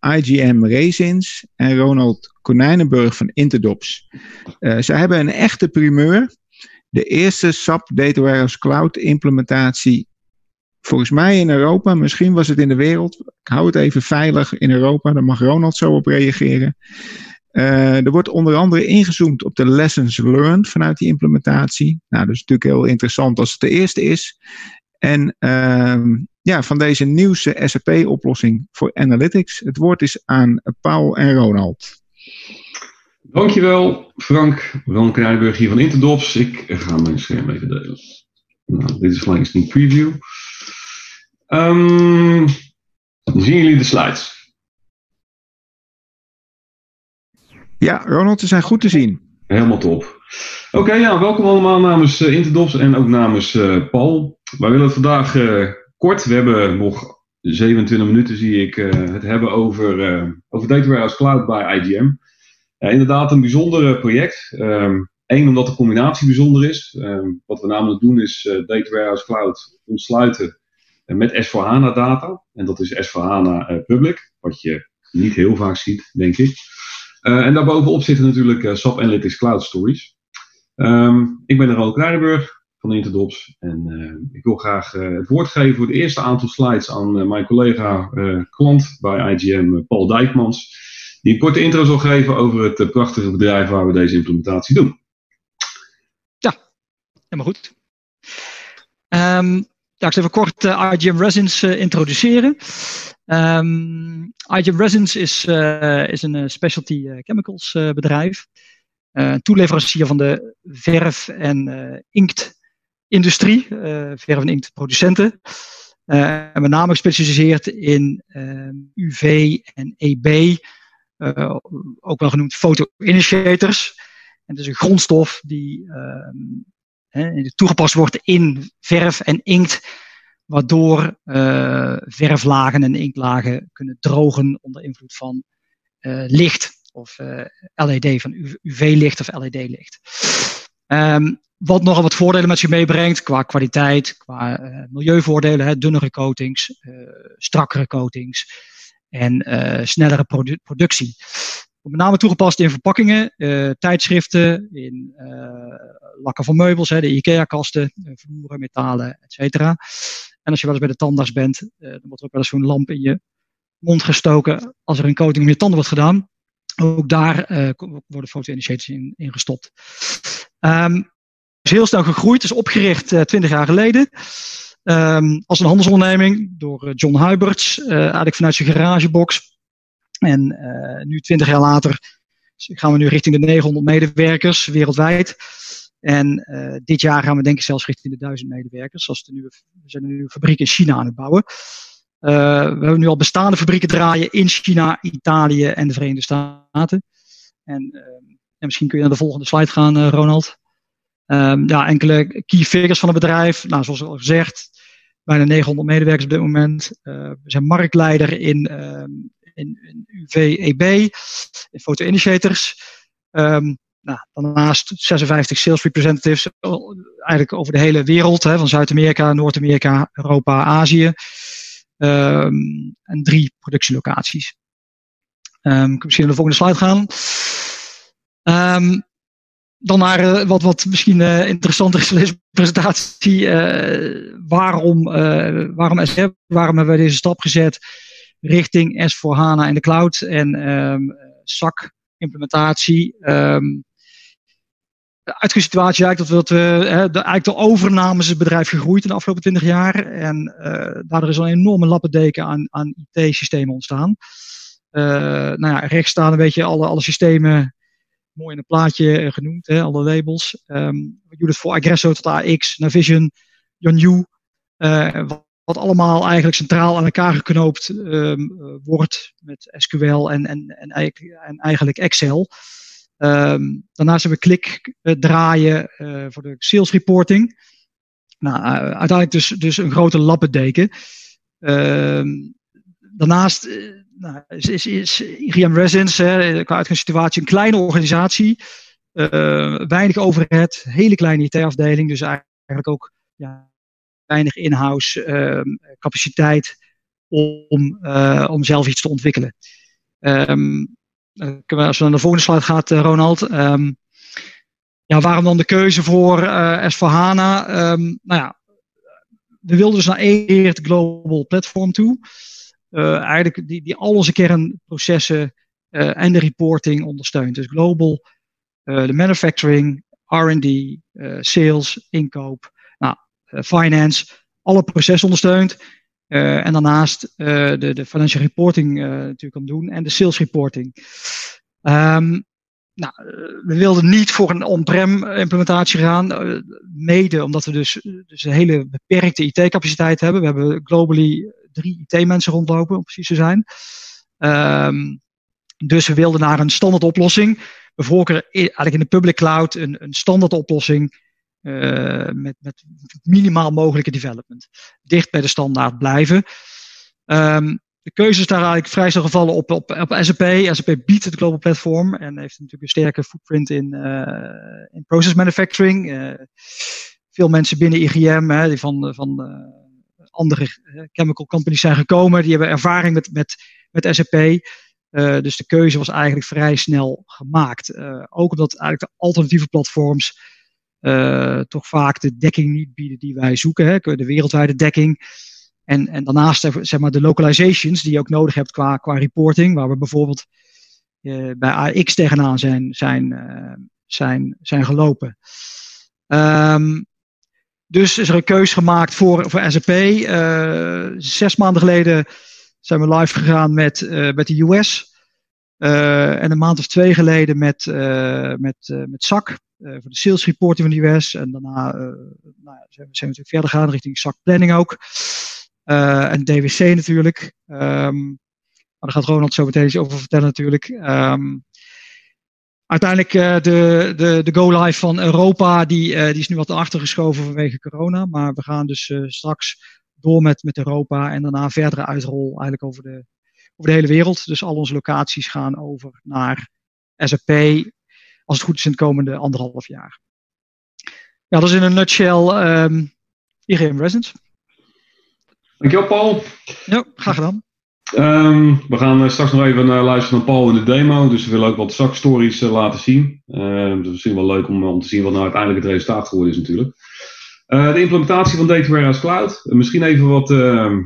IGM Resins en Ronald Konijnenburg van Interdops. Uh, zij hebben een echte primeur. De eerste SAP Data Warehouse Cloud implementatie volgens mij in Europa, misschien was het in de wereld. Ik hou het even veilig in Europa, daar mag Ronald zo op reageren. Uh, er wordt onder andere ingezoomd op de lessons learned vanuit die implementatie. Nou, dat is natuurlijk heel interessant als het de eerste is. En uh, ja, van deze nieuwste SAP-oplossing voor analytics. Het woord is aan Paul en Ronald. Dankjewel, Frank. Ron Krijnburg hier van Interdops. Ik ga mijn scherm even delen. Nou, dit is gelijk een sneak preview. Um, zien jullie de slides? Ja, Ronald, ze zijn goed te zien. Helemaal top. Oké, ja, welkom allemaal namens uh, Interdops en ook namens uh, Paul. Wij willen het vandaag uh, kort, we hebben nog 27 minuten zie ik, het hebben over, over Data Warehouse Cloud bij IGM. inderdaad een bijzonder project. Eén, um, omdat de combinatie bijzonder is. Um, wat we namelijk doen is Data Warehouse Cloud ontsluiten met S4HANA data. En dat is S4HANA Public, wat je niet heel vaak ziet, denk ik. En daarbovenop zitten natuurlijk SAP Analytics Cloud Stories. Um, ik ben Ronald Krijnenburg van Interdops en uh, ik wil graag het woord geven voor het eerste aantal slides aan mijn collega klant bij IGM, Paul Dijkmans, die een korte intro zal geven over het prachtige bedrijf waar we deze implementatie doen. Ja, helemaal goed. Um, ja, ik zal even kort IGM Resins introduceren. IGM Resins is, is een specialty chemicals bedrijf. Toeleverancier van de verf- en inktindustrie, verf- en inktproducenten. en met name gespecialiseerd in UV en EB, ook wel genoemd photoinitiators. En het is een grondstof die toegepast wordt in verf en inkt waardoor verflagen en inktlagen kunnen drogen onder invloed van licht of uh, LED, van UV-licht of LED-licht. Um, wat nogal wat voordelen met zich meebrengt qua kwaliteit, qua milieuvoordelen, hè, dunnere coatings, strakkere coatings en snellere produ productie. Met name toegepast in verpakkingen, tijdschriften, in lakken van meubels, hè, de IKEA-kasten, vloeren, metalen, et cetera. En als je wel eens bij de tandarts bent, dan wordt er ook wel eens zo'n lamp in je mond gestoken als er een coating je tanden wordt gedaan. Ook daar uh, worden foto-initiators in, gestopt. Um, is heel snel gegroeid, is opgericht uh, 20 jaar geleden. Um, als een handelsonderneming door John Huiberts, eigenlijk vanuit zijn garagebox. En nu, 20 jaar later, gaan we nu richting de 900 medewerkers wereldwijd. En uh, dit jaar gaan we denk ik zelfs richting de duizend medewerkers. Zoals de we zijn een fabriek in China aan het bouwen. Uh, we hebben nu al bestaande fabrieken draaien in China, Italië en de Verenigde Staten. En, uh, en misschien kun je naar de volgende slide gaan, Ronald. Um, ja, enkele key figures van het bedrijf. Nou, zoals al gezegd, bijna 900 medewerkers op dit moment. we zijn marktleider in, ehm, in, in UV-EB, in photo-initiators. Um, nou, daarnaast 56 sales representatives eigenlijk over de hele wereld, hè, van Zuid-Amerika, Noord-Amerika, Europa, Azië. Um, en drie productielocaties. Um, ik misschien naar de volgende slide gaan. Um, dan naar uh, wat, wat misschien uh, interessanter is presentatie. Uh, waarom, waarom SAP? Waarom hebben we deze stap gezet richting S4HANA in de cloud en SAC implementatie? Um, de situatie eigenlijk dat, we, uh, de, eigenlijk de overname is het bedrijf gegroeid in de afgelopen 20 jaar. En uh, daardoor is al een enorme lappendeken aan, aan IT-systemen ontstaan. Uh, nou ja, rechts staan een beetje alle, alle systemen mooi in een plaatje genoemd, hè, alle labels. Um, Unit voor Aggresso tot AX, Navision, Yonju. Wat, wat, allemaal eigenlijk centraal aan elkaar geknoopt um, wordt met SQL en, en, en, en eigenlijk Excel. Um, daarnaast hebben we klik uh, draaien uh, voor de sales reporting. Nou, uh, uiteindelijk dus, dus een grote lappendeken. Um, daarnaast nou, is, is, IGM Resins, hè, qua situatie, een kleine organisatie. weinig overhead, hele kleine IT-afdeling. Dus eigenlijk ook ja, weinig in-house ehm, capaciteit om, om zelf iets te ontwikkelen. Ehm, als we naar de volgende slide gaat, Ronald. Um, ja, waarom dan de keuze voor uh, S4HANA? Um, nou ja, we wilden dus naar één global platform toe. Uh, eigenlijk die, die al onze kernprocessen en de reporting ondersteunt. Dus global, de manufacturing, R&D, sales, inkoop, nou, finance, alle processen ondersteunt. En daarnaast de, de financial reporting natuurlijk kan doen en de sales reporting. Um, nou, eh, we wilden niet voor een on-prem implementatie gaan, eh, mede omdat we dus, dus een hele beperkte IT-capaciteit hebben. We hebben globally drie IT-mensen rondlopen, om precies te zijn. Um, dus we wilden naar een standaard oplossing. We voorkeur eigenlijk in de public cloud een, een standaard oplossing met, met minimaal mogelijke development. Dicht bij de standaard blijven. Um, de keuze is daar eigenlijk vrij snel gevallen op, op, SAP. SAP biedt het global platform en heeft natuurlijk een sterke footprint in, uh, in process manufacturing. Uh, veel mensen binnen IGM, hè, die van, van andere chemical companies zijn gekomen, die hebben ervaring met, met, met SAP. dus de keuze was eigenlijk vrij snel gemaakt. ook omdat eigenlijk de alternatieve platforms toch vaak de dekking niet bieden die wij zoeken, hè, de wereldwijde dekking. En, en daarnaast zeg maar de localizations die je ook nodig hebt qua, qua reporting, waar we bijvoorbeeld uh, bij AX tegenaan zijn, zijn, zijn, zijn gelopen. Um, dus is er een keus gemaakt voor, voor SAP. Zes maanden geleden zijn we live gegaan met, met de US. en een maand of twee geleden met, met, met SAC. Voor de sales reporting van de US. En daarna nou, zijn, we, zijn natuurlijk verder gegaan richting SAC planning ook. Uh, en DWC natuurlijk. Um, maar daar gaat Ronald zo meteen iets over vertellen natuurlijk. Um, uiteindelijk uh, de, de, de go-live van Europa, die, die is nu wat achter geschoven vanwege corona. Maar we gaan dus straks door met, met Europa en daarna verdere uitrol eigenlijk over de, over de hele wereld. Dus al onze locaties gaan over naar SAP, als het goed is in het komende anderhalf jaar. Ja, dat is in een nutshell um, IGM Resonance. Dankjewel, Paul. Ja, graag gedaan. Um, we gaan eh, straks nog even uh, luisteren naar Paul in de demo. Dus we willen ook wat zakstories uh, laten zien. Uh, dus misschien wel leuk om, om te zien wat nou uiteindelijk het resultaat geworden is natuurlijk. de implementatie van Data Warehouse Cloud. misschien even wat, ehm,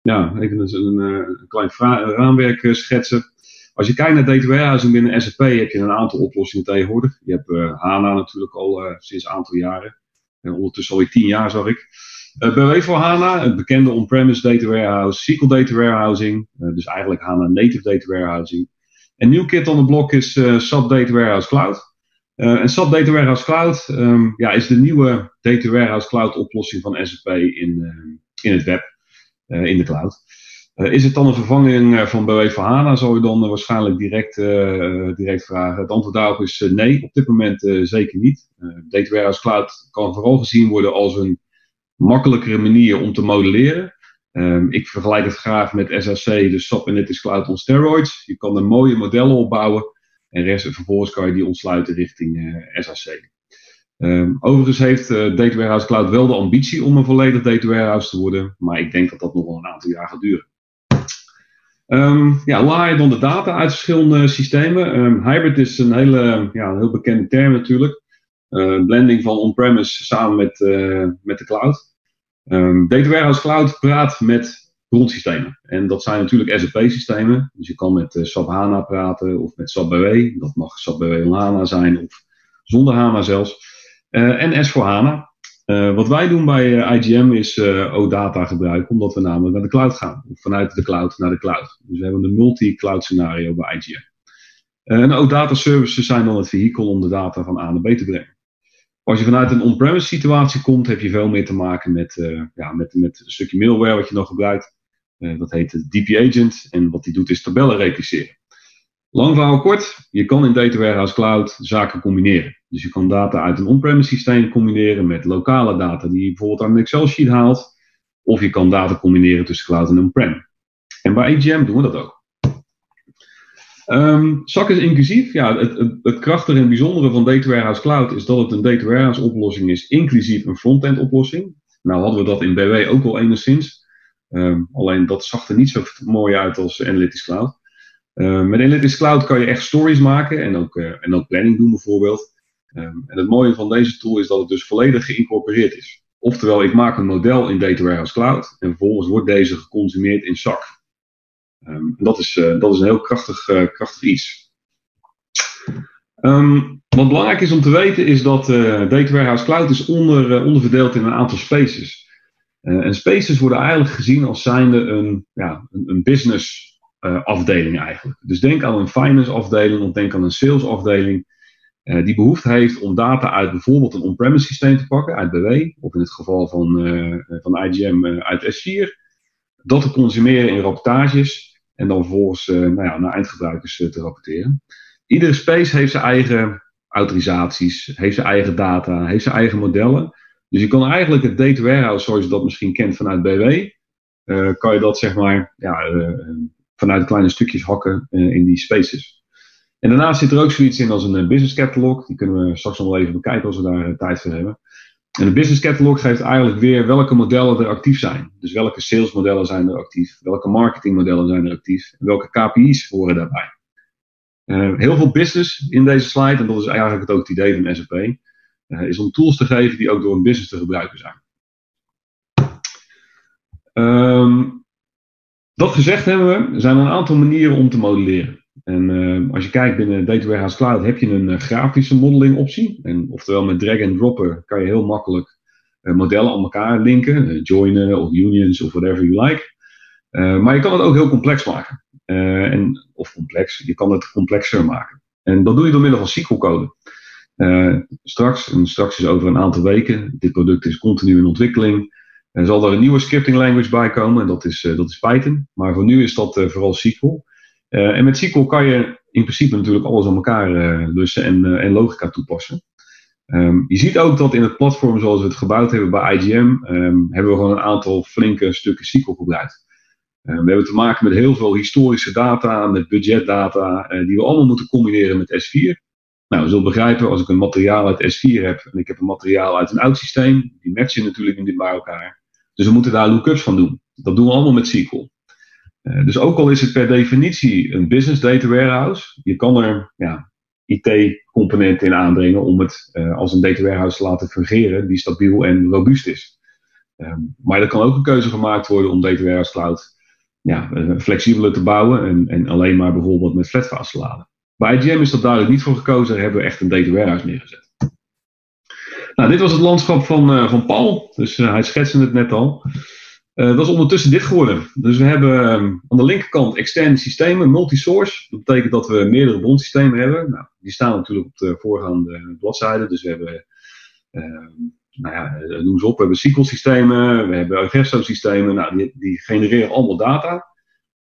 ja, even een, een klein raamwerk schetsen. Als je kijkt naar Data Warehousing binnen SAP heb je een aantal oplossingen tegenwoordig. Je hebt HANA natuurlijk al sinds een aantal jaren. ondertussen alweer tien jaar zag ik. Uh, BW voor HANA, het bekende on-premise data warehouse, SQL data warehousing, dus eigenlijk HANA native data warehousing. En nieuw kit on the block is SAP Data Warehouse Cloud. en SAP Data Warehouse Cloud um, ja, is de nieuwe Data Warehouse Cloud oplossing van SAP in, in het web, in de cloud. Is het dan een vervanging van BW HANA, zou je dan waarschijnlijk direct, direct vragen. Het antwoord daarop is nee, op dit moment zeker niet. Data Warehouse Cloud kan vooral gezien worden als een makkelijkere manier om te modelleren. Um, ik vergelijk het graag met SAC, dus SAP Analytics Cloud on steroids. Je kan er mooie modellen opbouwen en vervolgens kan je die ontsluiten richting uh, SAC. Um, overigens heeft uh, Data Warehouse Cloud wel de ambitie om een volledig data warehouse te worden, maar ik denk dat dat nog wel een aantal jaar gaat duren. Um, ja, je dan de data uit verschillende systemen? Um, hybrid is een hele ja, heel bekende term natuurlijk. Uh, blending van on-premise samen met, uh, met de cloud. Um, Data Warehouse Cloud praat met bronsystemen. En dat zijn natuurlijk SAP-systemen. Dus je kan met uh, SAP HANA praten of met SAP BW. Dat mag SAP BW HANA zijn of zonder HANA zelfs. Uh, en S4 HANA. Uh, wat wij doen bij IGM is OData gebruiken, omdat we namelijk naar de cloud gaan. Vanuit de cloud naar de cloud. Dus we hebben een multi-cloud scenario bij IGM. en OData services zijn dan het vehikel om de data van A naar B te brengen. Als je vanuit een on-premise situatie komt, heb je veel meer te maken met, uh, ja, met, met een stukje middleware wat je nog gebruikt. Uh, dat heet DP Agent. En wat die doet is tabellen repliceren. Lang verhaal kort, je kan in Data Warehouse Cloud zaken combineren. Dus je kan data uit een on-premise systeem combineren met lokale data die je bijvoorbeeld uit een Excel-sheet haalt. Of je kan data combineren tussen cloud en on-prem. En bij AGM doen we dat ook. Um, is inclusief. Ja, het, het, het, krachtige en bijzondere van Data Warehouse Cloud is dat het een Data Warehouse oplossing is, inclusief een frontend oplossing. Nou hadden we dat in BW ook al enigszins. Um, alleen dat zag er niet zo mooi uit als Analytics Cloud. Met Analytics Cloud kan je echt stories maken en ook, en ook planning doen bijvoorbeeld. en het mooie van deze tool is dat het dus volledig geïncorporeerd is. Oftewel, ik maak een model in Data Warehouse Cloud en vervolgens wordt deze geconsumeerd in SAC. Um, dat, is, dat is een heel krachtig, krachtig iets. Wat belangrijk is om te weten is dat uh, Data Warehouse Cloud is onder, onderverdeeld in een aantal spaces. En spaces worden eigenlijk gezien als zijnde een, ja, een, een business afdeling eigenlijk. Dus denk aan een finance afdeling of denk aan een sales afdeling die behoefte heeft om data uit bijvoorbeeld een on-premise systeem te pakken, uit BW, of in het geval van, van IGM uit S4, dat te consumeren in rapportages en dan vervolgens nou ja, naar eindgebruikers te rapporteren iedere space heeft zijn eigen autorisaties, heeft zijn eigen data, heeft zijn eigen modellen. Dus je kan eigenlijk het data warehouse, zoals je dat misschien kent vanuit BW, uh, eh, kan je dat zeg maar ja, uh, vanuit kleine stukjes hakken uh, in die spaces. En daarnaast zit er ook zoiets in als een business catalog. Die kunnen we straks nog wel even bekijken als we daar tijd voor hebben. En een business catalog geeft eigenlijk weer welke modellen er actief zijn. Dus welke salesmodellen zijn er actief, welke marketingmodellen zijn er actief en welke KPI's horen daarbij. Heel veel business in deze slide, en dat is eigenlijk ook het idee van SAP, eh, is om tools te geven die ook door een business te gebruiken zijn. Um, dat gezegd hebben we, er zijn een aantal manieren om te modelleren. En uh, als je kijkt binnen Data Warehouse Cloud heb je een grafische modeling optie. En oftewel met drag and dropper kan je heel makkelijk modellen aan elkaar linken, joinen of unions of whatever you like. maar je kan het ook heel complex maken. En, of complex, je kan het complexer maken. En dat doe je door middel van SQL-code. Straks, en straks is over een aantal weken, dit product is continu in ontwikkeling. Er zal er een nieuwe scripting language bij komen, en dat is, uh, dat is Python. Maar voor nu is dat vooral SQL. en met SQL kan je in principe natuurlijk alles aan elkaar lussen en, en logica toepassen. Um, je ziet ook dat in het platform zoals we het gebouwd hebben bij IGM, ehm, hebben we gewoon een aantal flinke stukken SQL gebruikt. Eh, we hebben te maken met heel veel historische data, met budgetdata, eh, die we allemaal moeten combineren met S4. Nou, we zullen begrijpen, als ik een materiaal uit S4 heb en ik heb een materiaal uit een oud systeem, die matchen natuurlijk niet bij elkaar. Dus we moeten daar lookups van doen. Dat doen we allemaal met SQL. Uh, dus ook al is het per definitie een business data warehouse, je kan er ja, IT-componenten in aanbrengen om het uh, als een data warehouse te laten fungeren die stabiel en robuust is. Um, maar er kan ook een keuze gemaakt worden om data warehouse cloud ja, eh, flexibeler te bouwen en, en alleen maar bijvoorbeeld met flatfiles te laden. Bij IGM is dat duidelijk niet voor gekozen, daar hebben we echt een data warehouse neergezet. Nou, dit was het landschap van, uh, van Paul, dus uh, hij schetste het net al. Dat is ondertussen dit geworden. Dus we hebben um, aan de linkerkant externe systemen, multi-source. Dat betekent dat we meerdere bronsystemen hebben. Nou, die staan natuurlijk op de voorgaande bladzijde. Dus we hebben ehm, nou ja, eh, noem ze op. We hebben SQL-systemen, we hebben Averso-systemen. Nou, die, die, genereren allemaal data.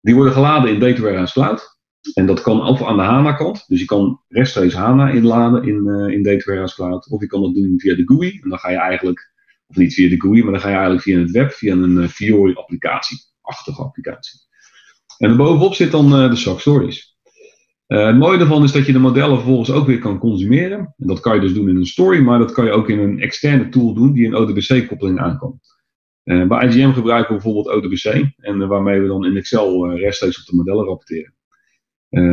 Die worden geladen in Data Warehouse Cloud. En dat kan of aan de HANA-kant. Dus je kan rechtstreeks HANA inladen in, uh, in Data Warehouse Cloud. Of je kan dat doen via de GUI. En dan ga je eigenlijk, of niet via de GUI, maar dan ga je eigenlijk via het web, via een uh, Fiori-applicatie. Achtige applicatie. En bovenop zit dan uh, de SAC Stories. Het mooie daarvan is dat je de modellen vervolgens ook weer kan consumeren. En dat kan je dus doen in een story, maar dat kan je ook in een externe tool doen die een ODBC-koppeling aankomt. Bij IGM gebruiken we bijvoorbeeld ODBC, en waarmee we dan in Excel rechtstreeks op de modellen rapporteren.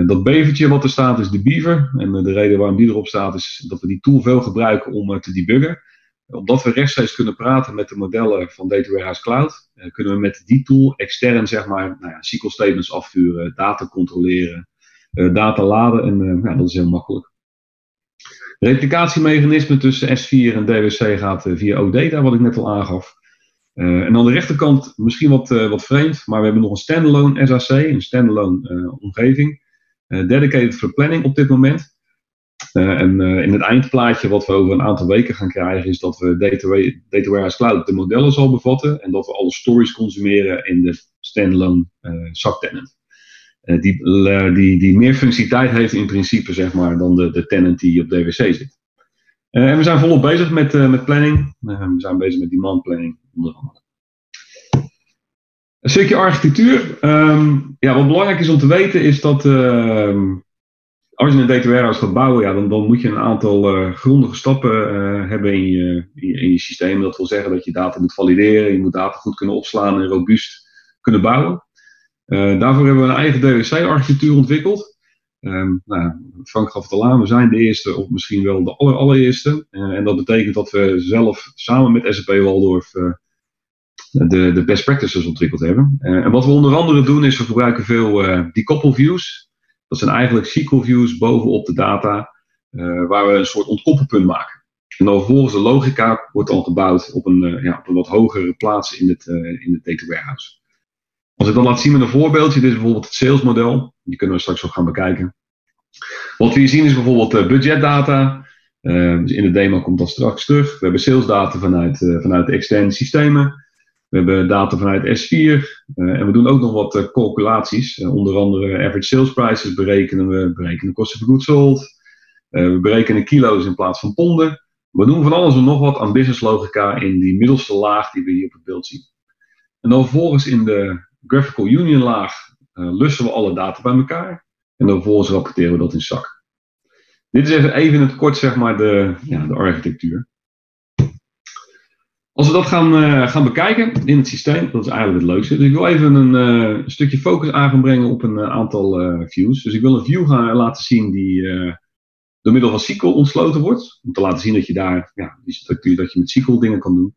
Dat bevertje wat er staat is de beaver. En de reden waarom die erop staat is dat we die tool veel gebruiken om te debuggen. Omdat we rechtstreeks kunnen praten met de modellen van Data Warehouse Cloud, kunnen we met die tool extern zeg maar, nou ja, SQL statements afvuren, data controleren, eh, data laden en eh, ja, dat is heel makkelijk. Replicatiemechanisme tussen S4 en DWC gaat eh, via OData, wat ik net al aangaf. En aan de rechterkant misschien wat, wat vreemd, maar we hebben nog een standalone SAC, een standalone omgeving. Dedicated for planning op dit moment. en in het eindplaatje wat we over een aantal weken gaan krijgen, is dat we Data, Data Warehouse Cloud de modellen zal bevatten en dat we alle stories consumeren in de standalone SAC tenant. Eh, die, die, die meer functionaliteit heeft in principe zeg maar, dan de, de tenant die op DWC zit. En we zijn volop bezig met, met planning. we zijn bezig met demand planning onder andere. Een stukje architectuur. Um, ja, wat belangrijk is om te weten is dat uh, als je een data warehouse gaat bouwen, ja, dan, dan moet je een aantal uh, grondige stappen uh, hebben in je, in, je systeem. Dat wil zeggen dat je data moet valideren, je moet data goed kunnen opslaan en robuust kunnen bouwen. daarvoor hebben we een eigen DWC-architectuur ontwikkeld. Um, nou, Frank gaf het al aan, we zijn de eerste of misschien wel de aller, allereerste. en dat betekent dat we zelf samen met SAP Waldorf de, de best practices ontwikkeld hebben. en wat we onder andere doen is we gebruiken veel decouple views. Dat zijn eigenlijk SQL views bovenop de data, waar we een soort ontkoppelpunt maken. En dan vervolgens de logica wordt dan gebouwd op een, uh, ja, op een wat hogere plaats in het, uh, in het data warehouse. Als ik dan laat zien met een voorbeeldje, dit is bijvoorbeeld het salesmodel. Die kunnen we straks ook gaan bekijken. Wat we hier zien is bijvoorbeeld uh, budgetdata. dus in de demo komt dat straks terug. We hebben salesdata vanuit, vanuit de externe systemen. We hebben data vanuit S4. en we doen ook nog wat calculaties. onder andere average sales prices berekenen we. Berekenen kosten of goods sold. we berekenen kilo's in plaats van ponden. We doen van alles en nog wat aan business logica in die middelste laag die we hier op het beeld zien. En dan vervolgens in de graphical union laag lussen we alle data bij elkaar. En dan vervolgens rapporteren we dat in zak. Dit is even, even in het kort zeg maar de, ja, de architectuur. Als we dat gaan, uh, gaan bekijken in het systeem, dat is eigenlijk het leukste. Dus ik wil even een, een stukje focus aan gaan brengen op een aantal views. Dus ik wil een view gaan laten zien die door middel van SQL ontsloten wordt. Om te laten zien dat je daar ja, die structuur, dat je met SQL dingen kan doen.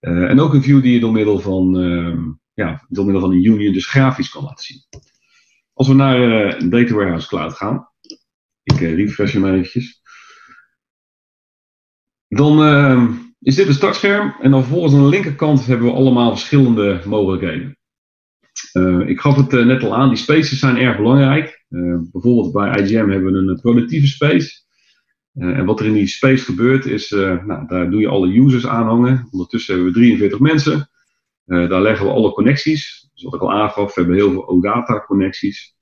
En ook een view die je door middel van, uh, ja, door middel van een union dus grafisch kan laten zien. Als we naar Data Warehouse Cloud gaan. Ik refresh hem eventjes. Dan ehm, is dit een startscherm. En dan vervolgens aan de linkerkant hebben we allemaal verschillende mogelijkheden. ik gaf het net al aan, die spaces zijn erg belangrijk. bijvoorbeeld bij IGM hebben we een productieve space. En wat er in die space gebeurt is, nou, daar doe je alle users aanhangen. Ondertussen hebben we 43 mensen. Daar leggen we alle connecties. Dus wat ik al aangaf, we hebben heel veel OData connecties.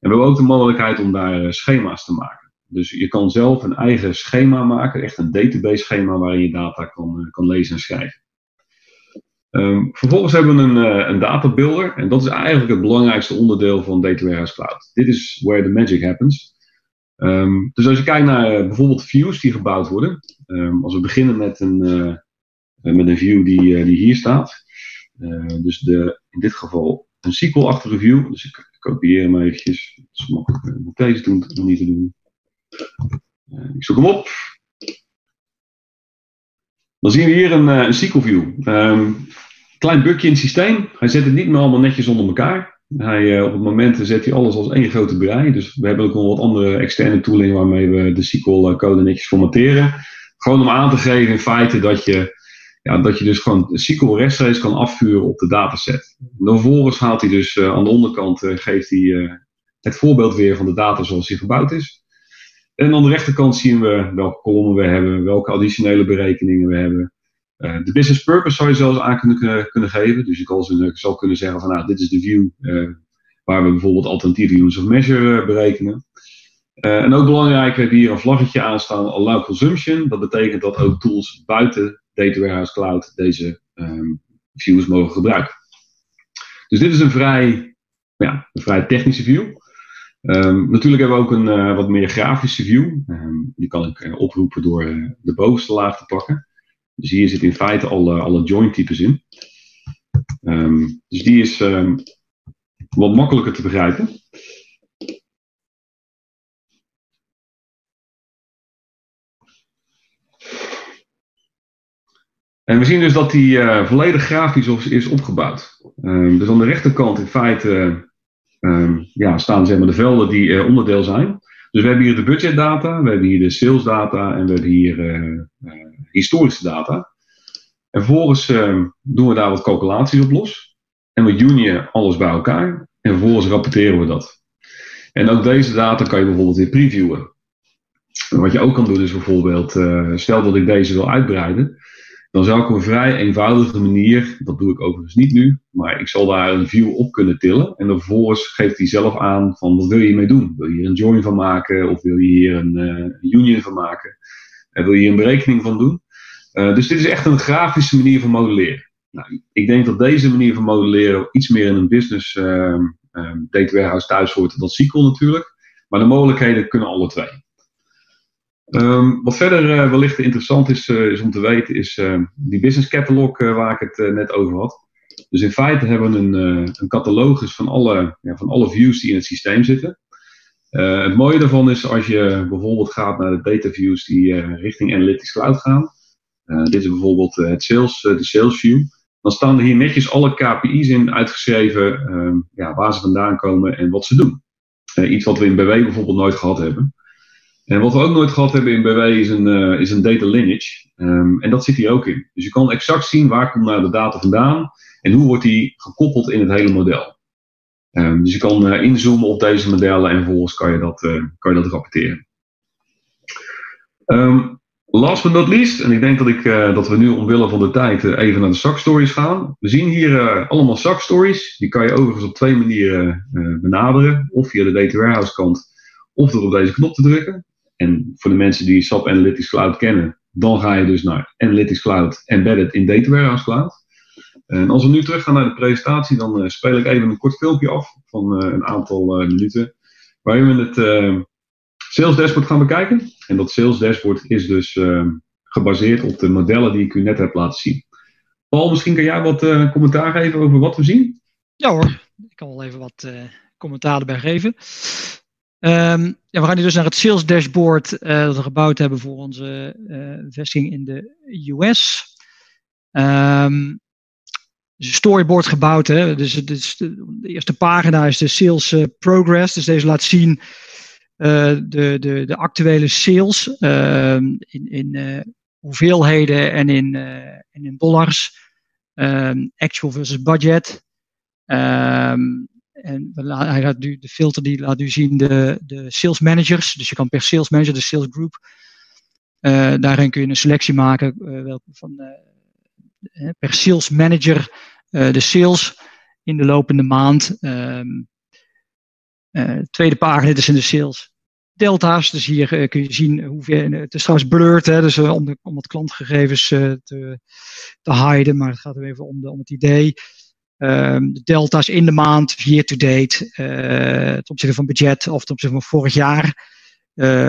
En we hebben ook de mogelijkheid om daar schema's te maken. Dus je kan zelf een eigen schema maken, echt een database schema waarin je data kan, kan lezen en schrijven. Um, vervolgens hebben we een, een data builder. En dat is eigenlijk het belangrijkste onderdeel van Data Warehouse Cloud. Dit is where the magic happens. Um, dus als je kijkt naar uh, bijvoorbeeld views die gebouwd worden. Um, als we beginnen met een, uh, met een view die, uh, die hier staat. dus de, in dit geval een SQL-achtige view. Dus ik, kopieer hem eventjes. Het is makkelijk met deze doen, niet te doen. Ik zoek hem op. Dan zien we hier een, een SQL-view. Um, klein bugje in het systeem. Hij zet het niet meer allemaal netjes onder elkaar. Hij, uh, op het moment zet hij alles als één grote brei. Dus we hebben ook nog wat andere externe tooling waarmee we de SQL-code netjes formateren. Gewoon om aan te geven in feite dat je, ja, dat je dus gewoon SQL rechtstreeks kan afvuren op de dataset. Vervolgens haalt hij dus aan de onderkant, geeft hij het voorbeeld weer van de data zoals die gebouwd is. En aan de rechterkant zien we welke kolommen we hebben, welke additionele berekeningen we hebben. Uh, de business purpose zou je zelfs aan kunnen, kunnen geven. Dus je kan, zou kunnen zeggen van nou, dit is de view waar we bijvoorbeeld alternatieve units of measure berekenen. en ook belangrijk, we hebben hier een vlaggetje aanstaan, allow consumption. Dat betekent dat ook tools buiten Data Warehouse Cloud deze um, views mogen gebruiken. Dus dit is een vrij, ja, een vrij technische view. Um, natuurlijk hebben we ook een wat meer grafische view. Die kan ik oproepen door de bovenste laag te pakken. Dus hier zit in feite alle, alle joint types in. Um, dus die is wat makkelijker te begrijpen. En we zien dus dat die volledig grafisch is opgebouwd. Dus aan de rechterkant in feite ja, staan zeg maar, de velden die uh, onderdeel zijn. Dus we hebben hier de budgetdata, we hebben hier de salesdata en we hebben hier uh, historische data. En vervolgens uh, doen we daar wat calculaties op los. En we union alles bij elkaar. En vervolgens rapporteren we dat. En ook deze data kan je bijvoorbeeld weer previewen. En wat je ook kan doen is bijvoorbeeld, stel dat ik deze wil uitbreiden. Dan zou ik op een vrij eenvoudige manier, dat doe ik overigens niet nu, maar ik zal daar een view op kunnen tillen. En dan vervolgens geeft hij zelf aan van wat wil je hiermee doen? Wil je hier een join van maken of wil je hier een uh, union van maken? En wil je hier een berekening van doen? Uh, dus dit is echt een grafische manier van modelleren. Nou, ik denk dat deze manier van modelleren iets meer in een business uh, data warehouse thuis hoort dan SQL natuurlijk. Maar de mogelijkheden kunnen alle twee. Um, wat verder uh, wellicht interessant is, uh, is, om te weten, is uh, die business catalog waar ik het net over had. Dus in feite hebben we een, een catalogus van alle, ja, van alle views die in het systeem zitten. het mooie daarvan is als je bijvoorbeeld gaat naar de data views die richting Analytics Cloud gaan. dit is bijvoorbeeld het sales, de sales view dan staan er hier netjes alle KPI's in uitgeschreven ehm, ja, waar ze vandaan komen en wat ze doen. Iets wat we in BW bijvoorbeeld nooit gehad hebben. En wat we ook nooit gehad hebben in BW is een, uh, is een data lineage. Um, en dat zit hier ook in. Dus je kan exact zien waar komt nou de data vandaan en hoe wordt die gekoppeld in het hele model. Um, dus je kan uh, inzoomen op deze modellen en vervolgens kan je dat, kan je dat rapporteren. Um, Last but not least, en ik denk dat, ik, dat we nu omwille van de tijd even naar de SAC stories gaan. We zien hier allemaal SAC stories. Die kan je overigens op twee manieren benaderen. Of via de Data Warehouse kant, of door op deze knop te drukken. En voor de mensen die SAP Analytics Cloud kennen, dan ga je dus naar Analytics Cloud Embedded in Data Warehouse Cloud. En als we nu terug gaan naar de presentatie, dan speel ik even een kort filmpje af van een aantal minuten. Waarin we het Sales Dashboard gaan bekijken. En dat Sales Dashboard is dus gebaseerd op de modellen die ik u net heb laten zien. Paul, misschien kan jij wat commentaar geven over wat we zien? Ja hoor, ik kan wel even wat commentaar erbij geven. Ja, we gaan nu dus naar het Sales Dashboard dat we gebouwd hebben voor onze vestiging in de US. Um, een storyboard gebouwd. Hè? Dus, de, de, eerste pagina is de Sales Progress. Dus deze laat zien uh, de, de, de actuele sales uh, in, in uh, hoeveelheden en in, en in dollars. Actual versus budget. En hij laat nu, de filter die laat u zien de, de sales managers. Dus je kan per sales manager, de sales group. daarin kun je een selectie maken welke van, per sales manager de sales in de lopende maand. Um, tweede pagina, dit is in de sales delta's. Dus hier kun je zien hoeveel. Het is trouwens blurred, hè, dus om, de, om het klantgegevens te, te hiden, maar het gaat er even om, de, om het idee. Um, de delta's in de maand, year to date, ten opzichte van budget of ten opzichte van vorig jaar.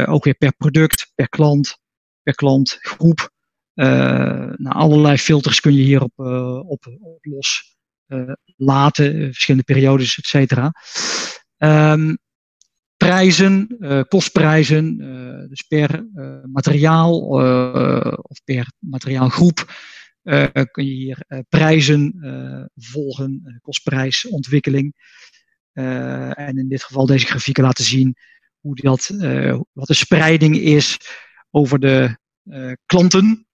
ook weer per product, per klant, per klantgroep. nou, allerlei filters kun je hierop op, op los laten, verschillende periodes, et cetera. Um, prijzen, uh, kostprijzen, uh, dus per uh, materiaal of per materiaalgroep kun je hier prijzen volgen, kostprijsontwikkeling. en in dit geval deze grafieken laten zien hoe dat, wat de spreiding is over de klanten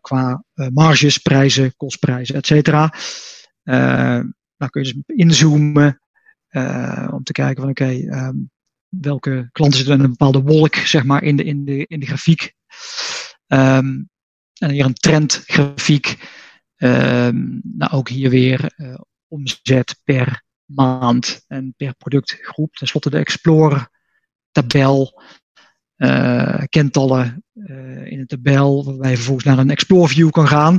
qua marges, prijzen, kostprijzen, et cetera. dan kun je dus inzoomen om te kijken van oké, ehm, welke klanten zitten in een bepaalde wolk, zeg maar, in de, in de, in de grafiek. Um, en hier een trendgrafiek. Um, nou, ook hier weer uh, omzet per maand en per productgroep. Ten slotte de Explorer tabel. Uh, kentallen uh, in een tabel, waarbij je vervolgens naar een Explore View kan gaan,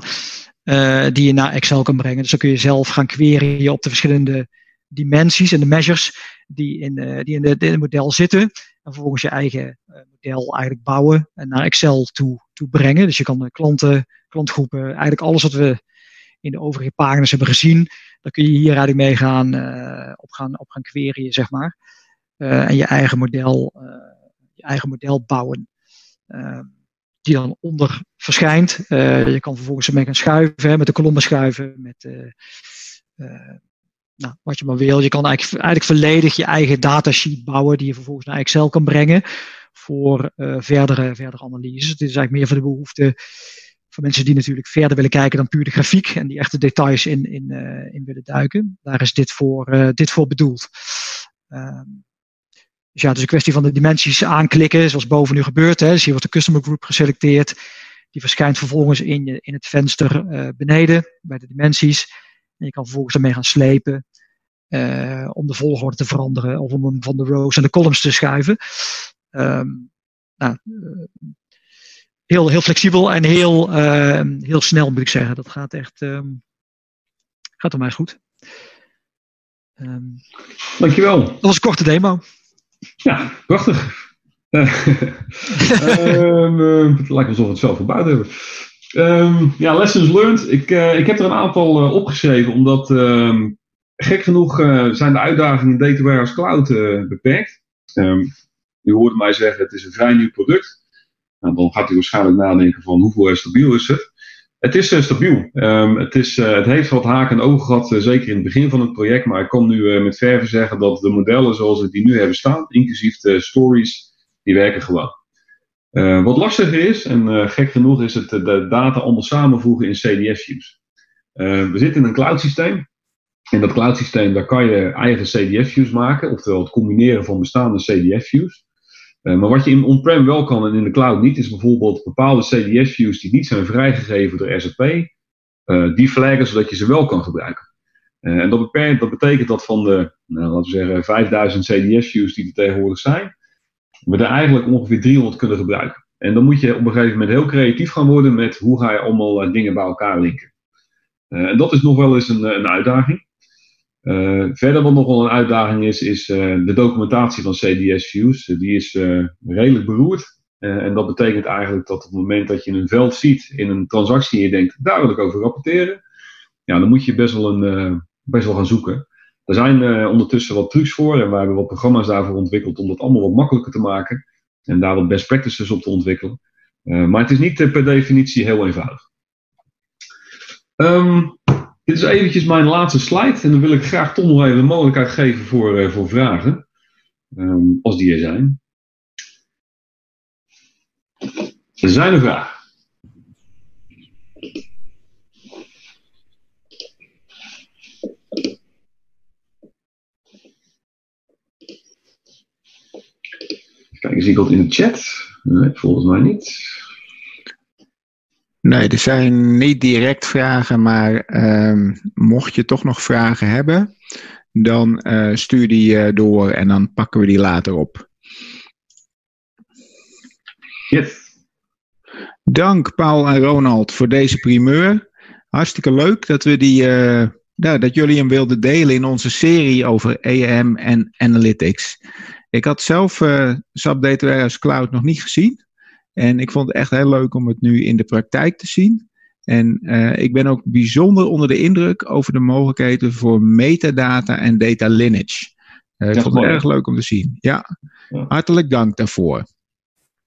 die je naar Excel kan brengen. Dus dan kun je zelf gaan queryen op de verschillende dimensies en de measures die in, die in, in het model zitten. En vervolgens je eigen model eigenlijk bouwen en naar Excel toe, toe brengen. Dus je kan de klanten, klantgroepen, eigenlijk alles wat we in de overige pagina's hebben gezien, dan kun je hier eigenlijk mee gaan, uh, op, gaan, op gaan queryen, zeg maar. en je eigen model, je eigen model bouwen. die dan onder verschijnt. je kan vervolgens ermee gaan schuiven, hè, met de kolommen schuiven, met nou, wat je maar wil. Je kan eigenlijk, eigenlijk volledig je eigen datasheet bouwen die je vervolgens naar Excel kan brengen voor uh, verdere, verdere analyses. Dit is eigenlijk meer voor de behoefte van mensen die natuurlijk verder willen kijken dan puur de grafiek en die echte details in, in, uh, in willen duiken. Daar is dit voor, uh, dit voor bedoeld. Ehm, dus ja, het is een kwestie van de dimensies aanklikken, zoals boven nu gebeurt. Hè. Dus hier wordt de customer group geselecteerd. Die verschijnt vervolgens in, je, in het venster beneden bij de dimensies. En je kan vervolgens ermee gaan slepen om de volgorde te veranderen of om hem van de rows en de columns te schuiven. Um, nou, uh, heel, heel flexibel en heel, uh, heel snel moet ik zeggen. Dat gaat echt um, gaat voor mij goed. Um, Dankjewel. Dat was een korte demo. Ja, prachtig. um, het lijkt alsof we het zelf gebouwd hebben. Ehm, ja, lessons learned. Ik, uh, ik heb er een aantal uh, opgeschreven, omdat gek genoeg zijn de uitdagingen in Data Warehouse Cloud beperkt. U hoort mij zeggen, het is een vrij nieuw product. Nou, dan gaat u waarschijnlijk nadenken van hoeveel stabiel is het. Het is stabiel. Um, het, is, het heeft wat haken en ogen gehad, zeker in het begin van het project. Maar ik kan nu met verve zeggen dat de modellen zoals we die nu hebben staan, inclusief de stories, die werken gewoon. Uh, wat lastiger is, en uh, gek genoeg, is het de data allemaal samenvoegen in CDF-views. Uh, we zitten in een cloud systeem. In dat cloud systeem daar kan je eigen CDF-views maken, oftewel het combineren van bestaande CDF-views. Maar wat je in on-prem wel kan en in de cloud niet, is bijvoorbeeld bepaalde CDF-views die niet zijn vrijgegeven door SAP, die flaggen zodat je ze wel kan gebruiken. en dat, beperkt, dat betekent dat van de, nou, laten we zeggen, 5000 CDF-views die er tegenwoordig zijn, we er eigenlijk ongeveer 300 kunnen gebruiken. En dan moet je op een gegeven moment heel creatief gaan worden met hoe ga je allemaal dingen bij elkaar linken. En dat is nog wel eens een, een uitdaging. Uh, verder wat nog een uitdaging is, is de documentatie van CDS views. die is redelijk beroerd. en dat betekent eigenlijk dat op het moment dat je een veld ziet in een transactie en je denkt, daar wil ik over rapporteren. Ja, dan moet je best wel, een, best wel gaan zoeken. Er zijn uh, ondertussen wat trucs voor en we hebben wat programma's daarvoor ontwikkeld om dat allemaal wat makkelijker te maken en daar wat best practices op te ontwikkelen. Uh, maar het is niet uh, per definitie heel eenvoudig. Um, dit is eventjes mijn laatste slide en dan wil ik graag toch nog even de mogelijkheid geven voor, voor vragen, um, als die er zijn. Er zijn er vragen. Kijk eens, ik in de chat. Nee, volgens mij niet. Nee, er zijn niet direct vragen, maar um, mocht je toch nog vragen hebben, dan uh, stuur die uh, door en dan pakken we die later op. Yes. Dank Paul en Ronald voor deze primeur. Hartstikke leuk dat, we die, uh, ja, dat jullie hem wilden delen in onze serie over EM en Analytics. Ik had zelf SAP Data Warehouse Cloud nog niet gezien. En ik vond het echt heel leuk om het nu in de praktijk te zien. En uh, ik ben ook bijzonder onder de indruk over de mogelijkheden voor metadata en data lineage. Uh, ik vond het erg leuk om te zien. Ja, ja. hartelijk dank daarvoor.